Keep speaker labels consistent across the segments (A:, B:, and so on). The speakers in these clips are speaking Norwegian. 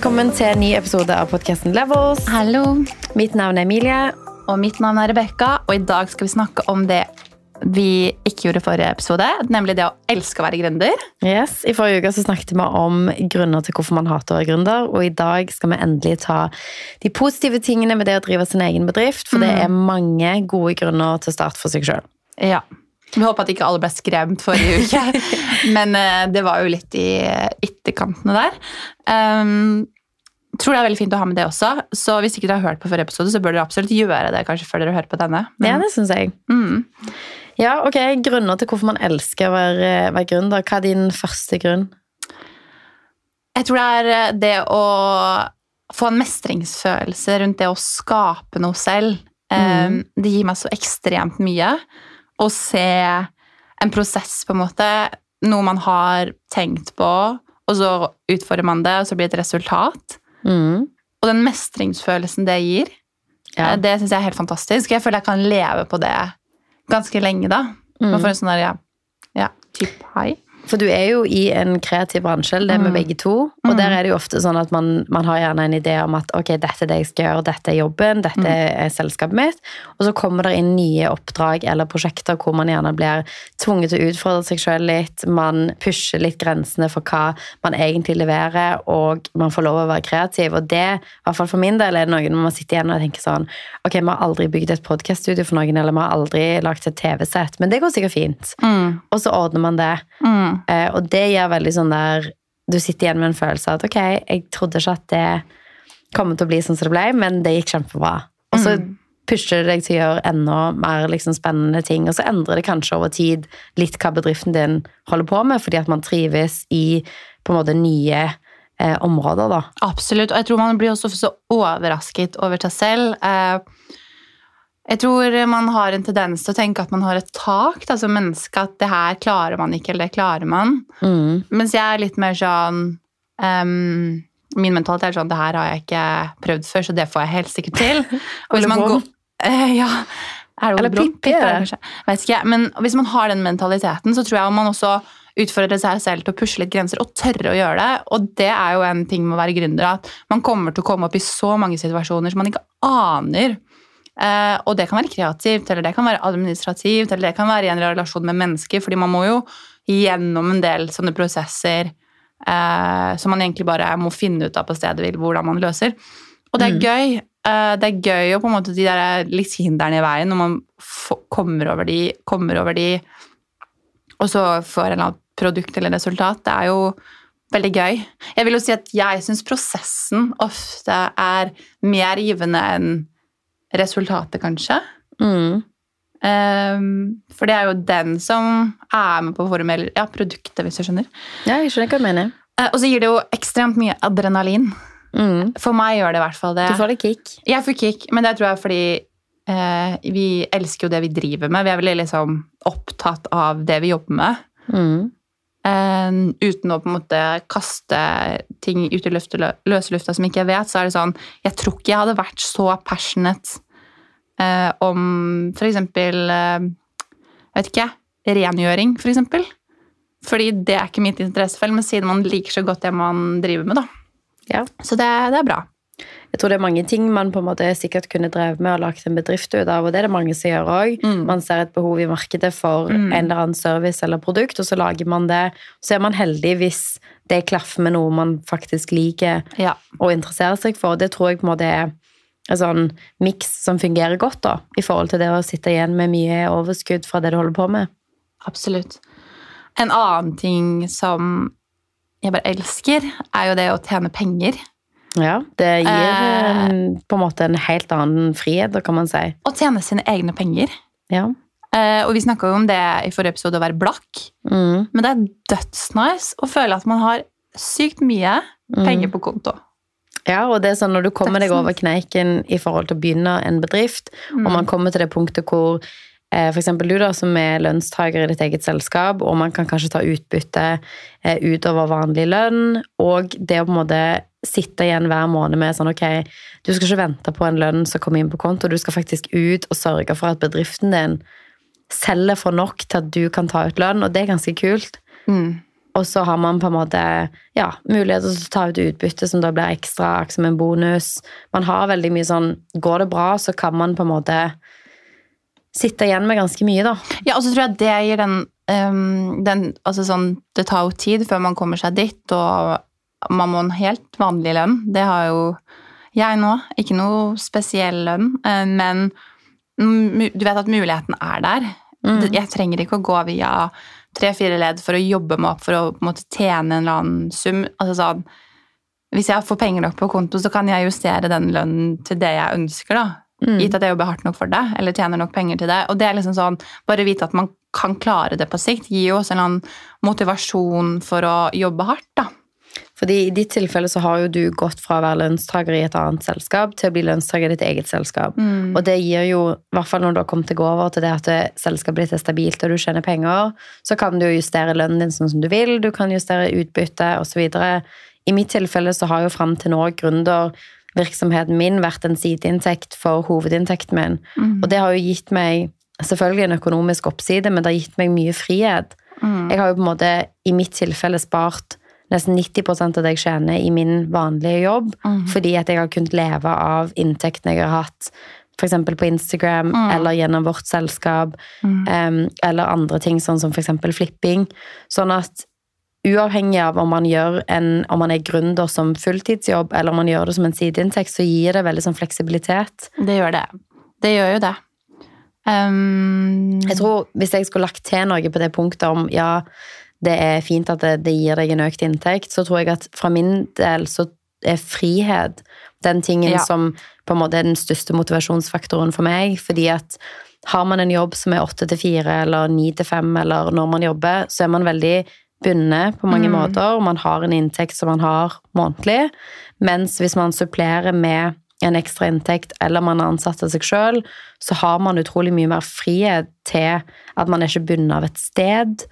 A: Velkommen til en ny episode av podkasten Levels.
B: Hallo.
A: Mitt navn er Emilie.
B: Og mitt navn er Rebekka, og i dag skal vi snakke om det vi ikke gjorde forrige episode, nemlig det å elske å være gründer.
A: Yes, I forrige uke så snakket vi om grunner til hvorfor man hater å være gründer, og i dag skal vi endelig ta de positive tingene med det å drive sin egen bedrift, for det er mange gode grunner til å starte for seg sjøl.
B: Ja. Vi håper at ikke alle ble skremt forrige uke, men eh, det var jo litt i ytterkantene der. Um, tror det er veldig fint å ha med det også, så hvis ikke dere har hørt på forrige episode, så bør dere absolutt gjøre det kanskje før dere hører på denne.
A: Ja, det synes jeg.
B: Mm.
A: Ja, ok, Grunner til hvorfor man elsker å være, være gründer. Hva er din første grunn?
B: Jeg tror det er eh, det å få en mestringsfølelse rundt det å skape noe selv. Um, det gir meg så ekstremt mye. Å se en prosess, på en måte. Noe man har tenkt på, og så utfordrer man det, og så blir det et resultat.
A: Mm.
B: Og den mestringsfølelsen det gir,
A: Ja.
B: eh, det syns jeg er helt fantastisk. Jeg føler jeg kan leve på det ganske lenge, da.
A: Mm.
B: Man får en sånn der, ja, ja typ high.
A: For du er jo i en kreativ bransje, det er med
B: Mm.
A: begge to. Og der er det jo ofte sånn at man, man har gjerne en idé om at ok, dette er det jeg skal gjøre, dette er jobben, dette er selskapet mitt. Og så kommer det inn nye oppdrag eller prosjekter hvor man gjerne blir tvunget til å utfordre seg sjøl litt. Man pusher litt grensene for hva man egentlig leverer, og man får lov å være kreativ. Og det, i hvert fall for min del, er det noe når man sitter igjen og tenker sånn Ok, vi har aldri bygd et podkaststudio for noen, eller vi har aldri lagd et TV-sett, men det går sikkert fint.
B: Mm.
A: Og så ordner man det.
B: Mm.
A: Eh, og det gjør veldig sånn der Du sitter igjen med en følelse av at ok, jeg trodde ikke at det kom til å bli sånn som det ble, men det gikk kjempebra. Og så
B: Mm.
A: pusher det deg til å gjøre enda mer liksom, spennende ting, og så endrer det kanskje over tid litt hva bedriften din holder på med, fordi at man trives i på en måte nye eh, områder, da.
B: Absolutt. Og jeg tror man blir også så overrasket over seg selv. Eh, Jeg tror man har en tendens til å tenke at man har et tak da, som menneske, at det her klarer man ikke, eller det klarer man.
A: Mm.
B: Mens jeg er litt mer sånn um, Min mentalitet er sånn det her har jeg ikke prøvd før, så det får jeg helt sikkert til. Og hvis man går, uh, ja, er det
A: Eller Pippi.
B: Vet ikke. Men hvis man har den mentaliteten, så tror jeg man også utfordrer seg selv til å pushe litt grenser og tørre å gjøre det. Og det er jo en ting med å være gründer, at man kommer til å komme opp i så mange situasjoner som man ikke aner. Eh, og det kan være kreativt, eller det kan være administrativt, eller det kan være i en relasjon med mennesker, fordi man må jo gjennom en del sånne prosesser eh, som man egentlig bare må finne ut av på stedet vil hvordan man løser. Og det er
A: Mm.
B: gøy. Eh, det er gøy å på en måte de der litt hindrene i veien, når man kommer over de, kommer over de, og så får en eller annen produkt eller resultat. Det er jo veldig gøy. Jeg vil jo si at jeg syns prosessen ofte er mer givende enn resultatet, kanskje.
A: Mm.
B: Um, for det er jo den som er med på formel, ja, produktet, hvis du skjønner.
A: Ja, jeg skjønner hva du mener.
B: Uh, og så gir det jo ekstremt mye adrenalin.
A: Mm.
B: For meg gjør det i hvert fall det.
A: Du får litt kick.
B: Jeg får kick, men det tror jeg er fordi uh, vi elsker jo det vi driver med. Vi er veldig liksom opptatt av det vi jobber med.
A: Mm.
B: Eh, uten å på en måte kaste ting ut i luft, løse lufta som ikke jeg vet, så er det sånn Jeg tror ikke jeg hadde vært så passionate uh, om for eksempel eh, Jeg vet ikke rengjøring, for eksempel. Fordi det er ikke mitt interessefelt, men siden man liker så godt det man driver med, da.
A: Ja.
B: Så det, det er bra.
A: Jeg tror det er mange ting man på en måte sikkert kunne drevet med og lagt en bedrift ut av, og det er det mange som gjør òg.
B: Mm.
A: Man ser et behov i markedet for
B: Mm.
A: en eller annen service eller produkt, og så lager man det. Så er man heldig hvis det klaffer med noe man faktisk liker
B: Ja.
A: og interesserer seg for. Det tror jeg på en måte er en sånn miks som fungerer godt, da, i forhold til det å sitte igjen med mye overskudd fra det du holder på med.
B: Absolutt. En annen ting som jeg bare elsker, er jo det å tjene penger.
A: Ja, det gir
B: Eh.
A: eh, på en måte en helt annen frihet, kan man si.
B: Å tjene sine egne penger.
A: Ja.
B: Eh, og vi snakka jo om det i forrige episode, å være blakk.
A: Mm.
B: Men det er dødsnice å føle at man har sykt mye
A: Mm.
B: penger på konto.
A: Ja, og det er sånn når du kommer
B: er
A: deg over kneiken i forhold til å begynne en bedrift,
B: Mm.
A: og man kommer til det punktet hvor F.eks. for eksempel du da, som er lønnstaker i ditt eget selskap, og man kan kanskje ta utbytte eh, utover vanlig lønn, og det å på en måte sitte igjen hver måned med sånn, ok, du skal ikke vente på en lønn som kommer inn på konto, du skal faktisk ut og sørge for at bedriften din selger for nok til at du kan ta ut lønn, og det er ganske kult.
B: Mm.
A: Og så har man på en måte ja, muligheter til å ta ut utbytte som da blir ekstra som en bonus. Man har veldig mye sånn Går det bra, så kan man på en måte sitte igjen med ganske mye, da.
B: Ja, og så tror jeg det gir den, um, den altså sånn, Det tar jo tid før man kommer seg dit, og man må en helt vanlig lønn. Det har jo jeg nå. Ikke noe spesiell lønn, uh, men du vet at muligheten er der. Mm. Jeg trenger ikke å gå via tre-fire ledd for å jobbe meg opp for å på en måte tjene en eller annen sum. Altså sånn, hvis jeg får penger nok på konto, så kan jeg justere den lønnen til det jeg ønsker. da. Mm. Gitt at jeg jobber hardt nok for det, eller tjener nok penger til det. Og det er liksom sånn, Bare vite at man kan klare det på sikt, gir jo også en eller annen motivasjon for å jobbe hardt. da.
A: Fordi I ditt tilfelle så har jo du gått fra å være lønnstaker i et annet selskap til å bli lønnstaker i ditt eget selskap. Mm. Og det gir jo, i hvert fall når du har kommet gå over til det at selskapet ditt er stabilt og du tjener penger, så kan du jo justere lønnen din sånn som du vil, du kan justere utbytte osv. I mitt tilfelle så har jo fram til nå gründervirksomheten min vært en sideinntekt for hovedinntekten min. Mm. Og det har jo gitt meg selvfølgelig en økonomisk oppside, men det har gitt meg mye frihet. Mm. Jeg har jo på en måte i mitt tilfelle spart nesten 90 av det jeg tjener i min vanlige jobb, mm. fordi at jeg har kunnet leve av inntektene jeg har hatt f.eks. på Instagram mm. eller gjennom vårt selskap, um, eller andre ting, sånn som f.eks. flipping. Sånn at uavhengig av om man, en, om man er gründer som fulltidsjobb, eller om man gjør det som en sideinntekt, så gir det veldig sånn fleksibilitet.
B: Det gjør det. Det gjør jo det. Um...
A: Jeg tror Hvis jeg skulle lagt til noe på det punktet om ja, det er fint at det, det, gir deg en økt inntekt, så tror jeg at fra min del så er frihet den tingen ja. som på en måte er den største motivasjonsfaktoren for meg. Fordi at har man en jobb som er åtte til fire eller ni til fem, eller når man jobber, så er man veldig bundet på mange mm. måter, og man har en inntekt som man har månedlig. Mens hvis man supplerer med en ekstra inntekt, eller man er ansatt av seg sjøl, så har man utrolig mye mer frihet til at man er ikke bundet av et sted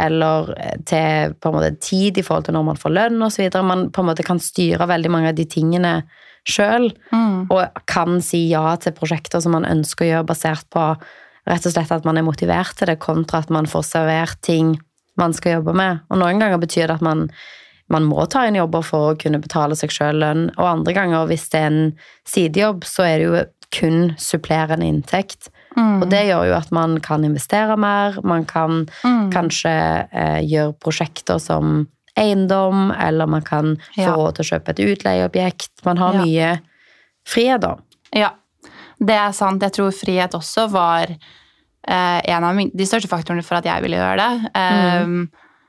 A: eller til på en måte tid i forhold til når man får lønn osv. Man på en måte kan styre veldig mange av de tingene sjøl, mm. og kan si ja til prosjekter som man ønsker å gjøre basert på rett og slett at man er motivert til det, kontra at man får servert ting man skal jobbe med. Og noen ganger betyr det at man, man må ta inn jobber for å kunne betale seg sjøl lønn, og andre ganger, hvis det er en sidejobb, så er det jo kun supplerende inntekt. Mm. Og det gjør jo at man kan investere mer, man kan mm. kanskje eh, gjøre prosjekter som eiendom, eller man kan få ja. råd til å kjøpe et utleieobjekt. Man har ja. mye frihet, da.
B: Ja, det er sant. Jeg tror frihet også var eh, en av de største faktorene for at jeg ville gjøre det. Mm. Um,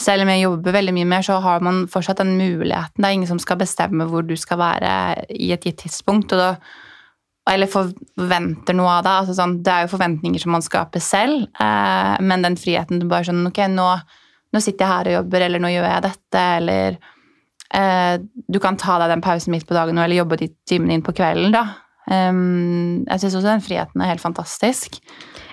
B: selv om jeg jobber veldig mye mer, så har man fortsatt den muligheten. Det er ingen som skal bestemme hvor du skal være i et gitt tidspunkt. og da eller forventer noe av deg. Altså sånn, det er jo forventninger som man skaper selv, eh, men den friheten du bare sånn Ok, nå, nå, sitter jeg her og jobber, eller nå gjør jeg dette, eller eh, Du kan ta deg den pausen midt på dagen eller jobbe de timene inn på kvelden, da. Um, jeg syns også den friheten er helt fantastisk.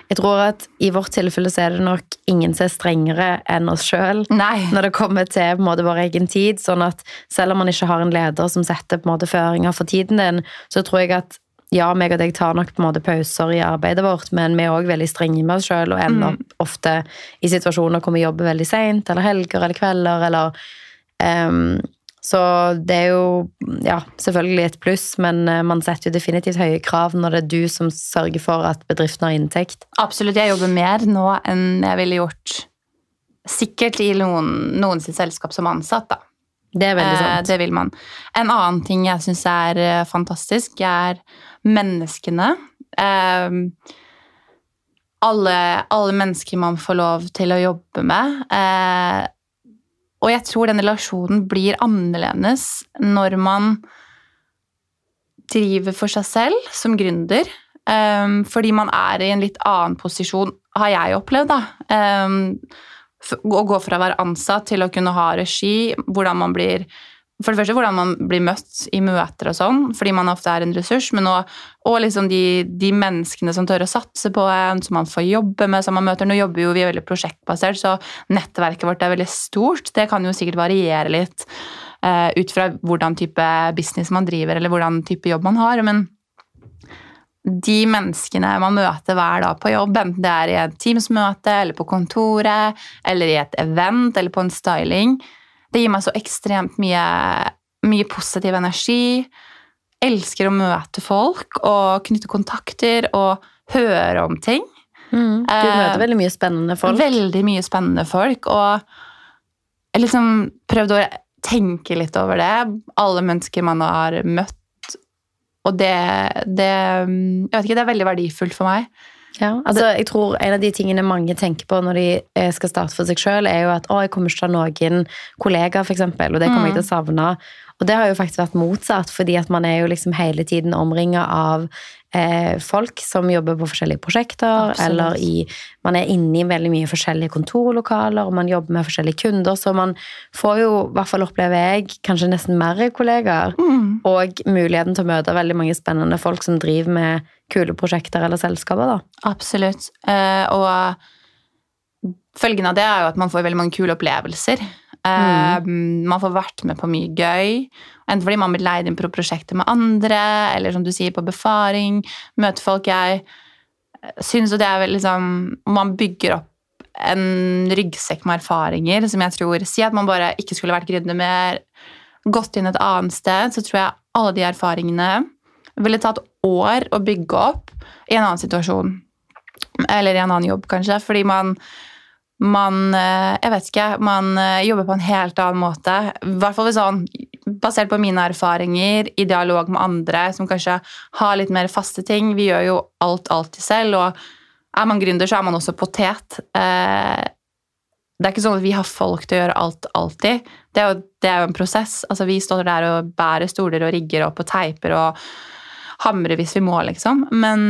A: Jeg tror at i vårt tilfelle så er det nok ingen som er strengere enn oss sjøl når det kommer til måte vår egen tid. sånn at selv om man ikke har en leder som setter på en måte føringer for tiden din, så tror jeg at ja, meg og deg tar nok på en måte pauser i arbeidet vårt, men vi er òg veldig strenge med oss sjøl og ender mm. opp ofte i situasjoner hvor vi jobber veldig seint, eller helger eller kvelder, eller um, Så det er jo ja, selvfølgelig et pluss, men eh, man setter jo definitivt høye krav når det er du som sørger for at bedriften har inntekt.
B: Absolutt. Jeg jobber mer nå enn jeg ville gjort sikkert i noen, noen sitt selskap som ansatt, da.
A: Det er veldig sant.
B: Eh, det vil man. En annen ting jeg syns er eh, fantastisk, er menneskene. Eh, alle, alle, mennesker man får lov til å jobbe med. Eh, og jeg tror den relasjonen blir annerledes når man driver for seg selv som gründer. Um, fordi man er i en litt annen posisjon, har jeg opplevd. da. Um, å gå fra å være ansatt til å kunne ha regi, hvordan man blir for det første hvordan man blir møtt i møter og sånn, fordi man ofte er en ressurs, men også, og liksom de, de, menneskene som tør å satse på en, som man får jobbe med, som man møter. Nå jobber jo vi veldig prosjektbasert, så nettverket vårt er veldig stort. Det kan jo sikkert variere litt uh, ut fra hvordan type business man driver, eller hvordan type jobb man har. men de menneskene man møter hver dag på jobb, enten det er i et Teams-møte, eller på kontoret, eller i et event, eller på en styling, det gir meg så ekstremt mye, mye positiv energi. Elsker å møte folk og knytte kontakter og høre om ting.
A: Mm. Du
B: Eh,
A: møter veldig mye spennende folk.
B: Veldig mye spennende folk. Og jeg liksom prøvde å tenke litt over det. Alle mennesker man har møtt. Og det, det Jeg vet ikke, det er veldig verdifullt for meg.
A: Ja, altså jeg tror En av de tingene mange tenker på når de eh, skal starte for seg sjøl, er jo at å, jeg kommer ikke til å ha noen kollegaer, f.eks., og det kommer jeg til å savne. Og det har jo faktisk vært motsatt, fordi at man er jo liksom hele tiden omringa av eh, folk som jobber på forskjellige prosjekter,
B: Absolutt.
A: eller i Man er inne i veldig mye forskjellige kontorlokaler, og man jobber med forskjellige kunder, så man får jo, i hvert fall opplever jeg, kanskje nesten mer kollegaer.
B: Mm.
A: Og muligheten til å møte veldig mange spennende folk som driver med kule prosjekter eller selskaper. da.
B: Absolutt. Eh, og følgen av det er jo at man får veldig mange kule opplevelser. Eh, Man får vært med på mye gøy. Enten fordi man blir leid inn på prosjekter med andre, eller som du sier, på befaring. Møte folk jeg syns jo det er vel liksom Man bygger opp en ryggsekk med erfaringer som jeg tror Si at man bare ikke skulle vært gründer mer, gått inn et annet sted, så tror jeg alle de erfaringene ville tatt år å bygge opp i en annen situasjon. Eller i en annen jobb, kanskje. Fordi man, man eh, Jeg vet ikke. Man eh, jobber på en helt annen måte. I hvert fall sånn, basert på mine erfaringer, i dialog med andre som kanskje har litt mer faste ting. Vi gjør jo alt alltid selv, og er man gründer, så er man også potet. Eh, Det er ikke sånn at vi har folk til å gjøre alt alltid. Det er jo, det er jo en prosess. Altså, vi står der og bærer stoler og rigger opp og teiper og hamrer hvis vi må, liksom. Men,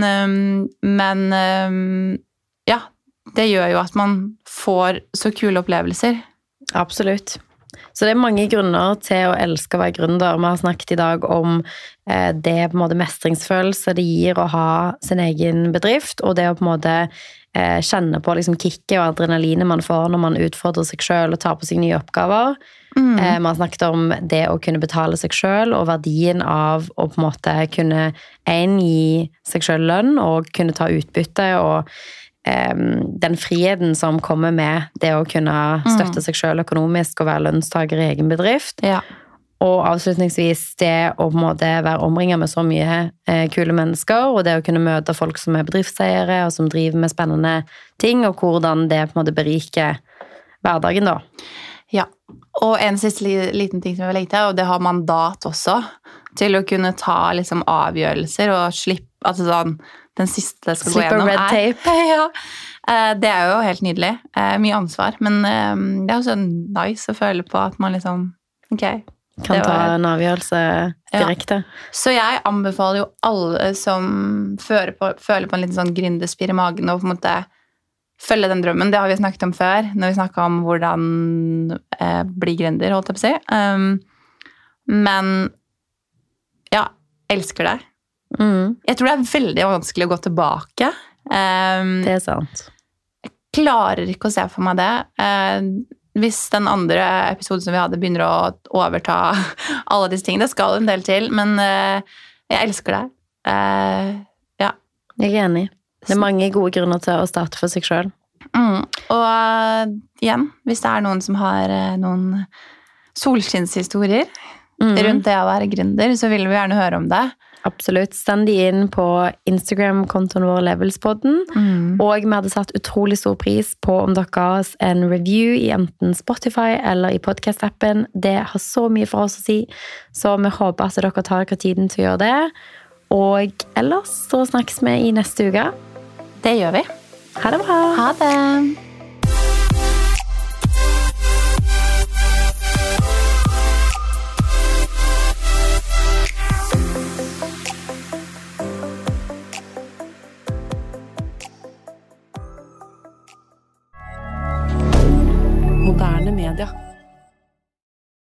B: men det gjør jo at man får så kule opplevelser.
A: Absolutt. Så det er mange grunner til å elske å være gründer. Vi har snakket i dag om eh, det på en måte mestringsfølelse det gir å ha sin egen bedrift, og det å på en måte eh, kjenne på liksom kicket og adrenalinet man får når man utfordrer seg sjøl og tar på seg nye oppgaver.
B: Mm.
A: Eh, vi har snakket om det å kunne betale seg sjøl, og verdien av å på en måte kunne en, gi seg sjøl lønn og kunne ta utbytte, og den friheten som kommer med det å kunne støtte seg sjøl økonomisk og være lønnstaker i egen bedrift.
B: Ja.
A: Og avslutningsvis det å være omringa med så mye eh, kule mennesker, og det å kunne møte folk som er bedriftseiere, og som driver med spennende ting, og hvordan det på en måte beriker hverdagen, da.
B: Ja. Og en siste liten ting som jeg vil legge til, og det har mandat også, til å kunne ta liksom, avgjørelser og slippe altså, sånn, Den siste skal gå gjennom
A: red
B: er-
A: tape.
B: ja. Eh, Det er jo helt nydelig. Eh, Mye ansvar. Men eh, det er også nice å føle på at man liksom Ok.
A: Kan
B: Det
A: ta en avgjørelse
B: Ja.
A: direkte.
B: Så jeg anbefaler jo alle som føler på, føler på en liten sånn gründerspir i magen, å på en måte følge den drømmen. Det har vi snakket om før, når vi snakka om hvordan eh, bli gründer, holdt jeg på å si. Um, men ja, elsker det.
A: Mm,
B: Jeg tror det er veldig vanskelig å gå tilbake. Um,
A: det er sant.
B: Jeg klarer ikke å se for meg det. Uh, hvis den andre episoden som vi hadde, begynner å overta alle disse tingene. Det skal en del til, men uh, jeg elsker det. Uh, ja.
A: Jeg er enig. Det er mange gode grunner til å starte for seg sjøl.
B: Mm. Og uh, igjen, hvis det er noen som har eh, noen solskinnshistorier
A: Mm.
B: rundt det å være gründer, så vil vi gjerne høre om det.
A: Absolutt. Send de inn på Instagram-kontoen vår Levelspodden. Og vi hadde satt utrolig stor pris på om dere ga oss en review i enten Spotify eller i podcast-appen. Det har så mye for oss å si, så vi håper at dere tar dere tiden til å gjøre det. Og ellers så snakkes vi i neste uke.
B: Det gjør vi.
A: Ha det bra!
B: Ha det!